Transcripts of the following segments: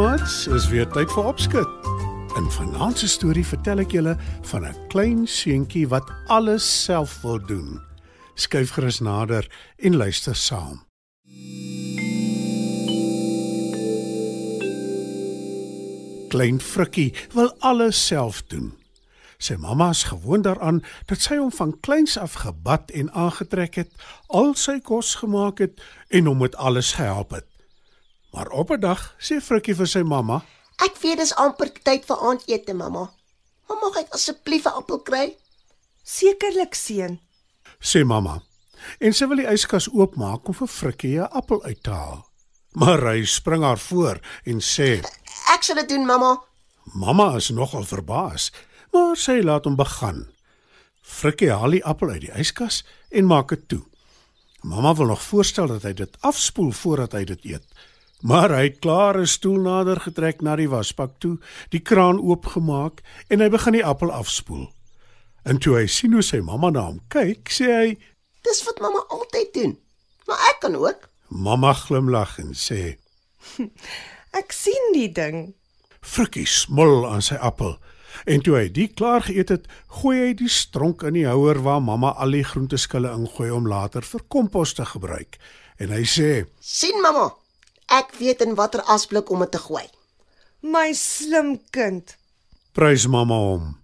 Maats. Is weer tyd vir opskud. In vanaand se storie vertel ek julle van 'n klein seentjie wat alles self wil doen. Skuif gerus nader en luister saam. Klein Frikkie wil alles self doen. Sy mamma is gewoond daaraan dat sy hom van kleins af gebad en aangetrek het, al sy kos gemaak het en hom met alles gehelp het. Maar op 'n dag sê Frikkie vir sy mamma: Ek weet dis amper tyd vir aandete, mamma. Maar mag ek asseblief 'n appel kry? Sekerlik, seun. sê mamma. En sy wil die yskas oopmaak om vir Frikkie 'n appel uit te haal. Maar hy spring haar voor en sê: Ek sal dit doen, mamma. "Mamma is nogal verbaas, maar sy laat hom begin." Frikkie haal die appel uit die yskas en maak dit toe. Mamma wil nog voorstel dat hy dit afspoel voordat hy dit eet. Maar hy het klaar 'n stoel nader getrek na die wasbak toe, die kraan oopgemaak en hy begin die appel afspoel. En toe hy sien hoe sy mamma na hom kyk, sê hy: Dis wat mamma altyd doen. Maar ek kan ook. "Mamma glimlag en sê: Ek sien die ding. Frikkie smil aan sy appel. En toe hy die klaar geëet het, gooi hy die stronk in die houer waar mamma al die groenteskille ingooi om later vir kompos te gebruik. En hy sê: sien mamma. Ek weet in watter asblik om dit te gooi. My slim kind. "Prys mamma hom."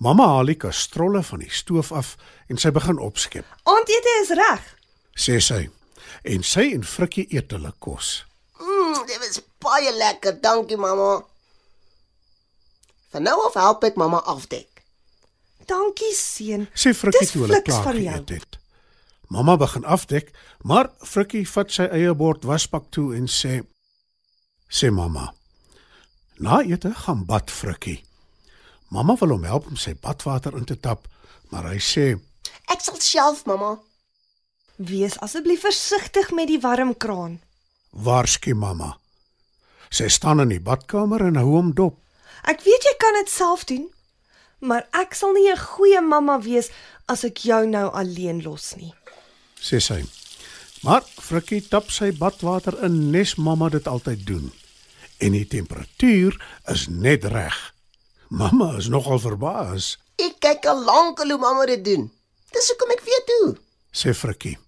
Mamma haal die kastrolle van die stoof af en sy begin opskep, Aandete is reg. sê sy. En sy en Frikkie eet hulle kos. Mm, dit was baie lekker. Dankie, mamma. Van nou af help ek mamma afdek. Dankie, seun. Sê Frikkie Dis toe hulle klaar van jou. geëet het. Mamma begin afdek, maar Frikkie vat sy eie bord wasbak toe en sê: "Sê mamma, na ete gaan bad Frikkie." Mamma wil hom help om sy badwater in te tap, maar hy sê: Ek sal self, mamma. Wees asseblief versigtig met die warm kraan. "Waarsku mamma." Sy staan in die badkamer en hou hom dop. Ek weet jy kan dit self doen, maar ek sal nie 'n goeie mamma wees as ek jou nou alleen los nie. Sê sy. Maar Frikkie tap sy badwater in nes mamma dit altyd doen. En die temperatuur is net reg. Mamma is nogal verbaas, Ek kyk al lank hoe mamma dit doen. Dis hoekom ek weet hoe. sê Frikkie.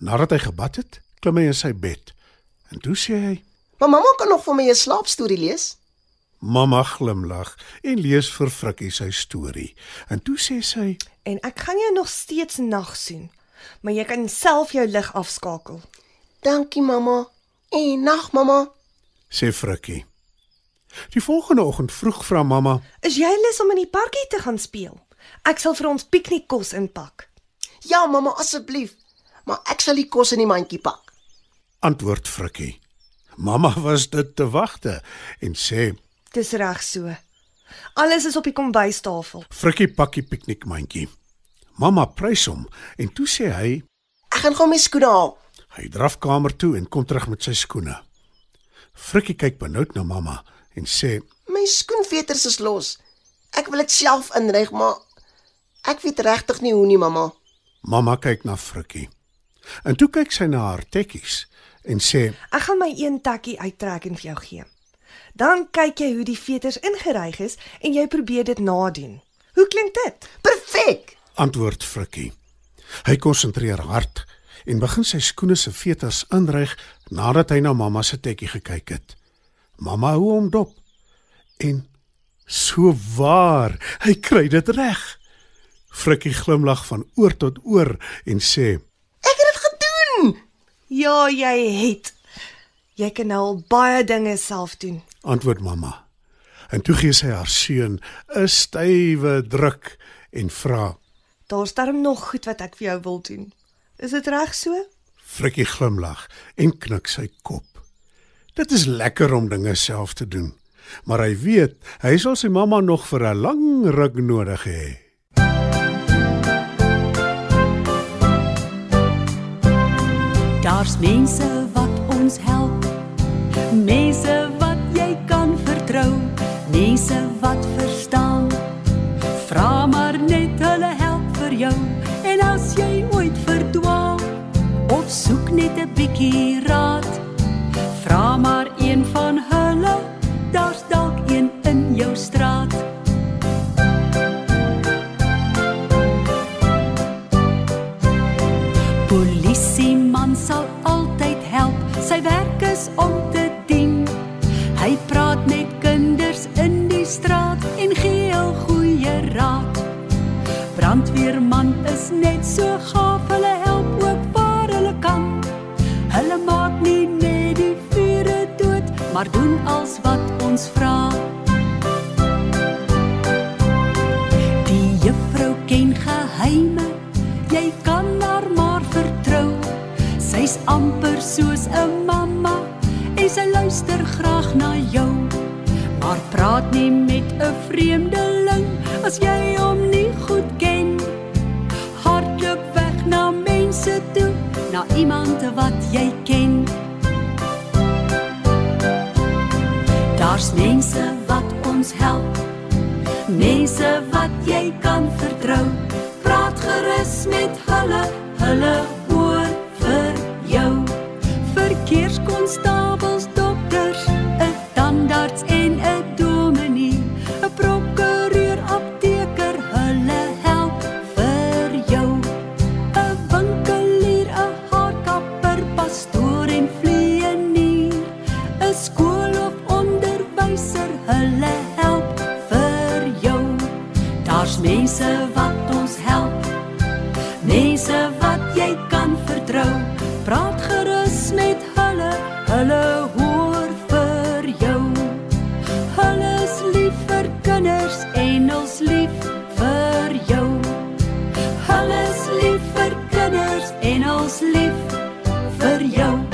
Nadat hy gebad het, klim hy in sy bed. En toe sê hy: Maar mamma kan nog vir my 'n slaapstorie lees. "Mamma glimlag en lees vir Frikkie sy storie." En toe sê sy: En ek gaan jou nog steeds nagsoen, maar jy kan self jou lig afskakel. Dankie, mamma. En nag, mamma. sê Frikkie. Die volgende oggend vroeg vra mamma: Is jy lus om in die parkie te gaan speel? Ek sal vir ons piknikkos inpak. Ja, mamma, asseblief. Maar ek sal die kos in die mandjie pak. Antwoord Frikkie. Mamma was dit te wagte en sê: Dis reg so. Alles is op die kombuistafel. Frikkie pak die piknikmandjie. Mamma prys hom en toe sê hy: Ek gaan gou my skoene haal. Hy draf kamer toe en kom terug met sy skoene. Frikkie kyk benoud na mamma en sê: My skoenveters is los. Ek wil dit self inryg, maar ek weet regtig nie hoe nie, mamma. Mamma kyk na Frikkie. En toe kyk sy na haar tekkies en sê: Ek gaan my een takkie uittrek en vir jou gee. Dan kyk jy hoe die veters ingeryg is en jy probeer dit nadoen. Hoe klink dit? Perfek. Antwoord Frikkie. Hy konsentreer hard en begin sy skoene se veters inryg nadat hy na mamma se tekkie gekyk het. Mamma hou hom dop. En so waar, hy kry dit reg. Frikkie glimlag van oor tot oor en sê: Ek het dit gedoen. Ja, jy het. Jy kan nou al baie dinge self doen. Antwoord mamma. En toe gee sy haar seun 'n stywe druk en vra: Daar's darm nog goed wat ek vir jou wil doen. Is dit reg so? Frikkie glimlag en knik sy kop. Dit is lekker om dinge self te doen, maar hy weet hy sal sy mamma nog vir 'n lang ruk nodig hê. Daar's mense wat ons help. Mense wat jy kan vertrou. Mense wat bietjie raad, vra maar een van hulle. Daar's dalk een in jou straat. Polisieman sal altyd help. Sy werk is om te dien. Hy praat met kinders in die straat en gee hul goeie raad. Brandweerman is net so gaaf, hulle help ook maar doen als wat ons vra. Die juffrou ken geheime, jy kan haar maar vertrou. Sy's amper soos 'n mamma en sy luister graag na jou. Maar praat nie met 'n vreemdeling as jy hom nie goed ken. Hardloop weg na mense toe, na iemand wat jy ken. Daar's mense wat ons help. Mense wat jy kan vertrou. Praat gerus met hulle, hulle vir jou.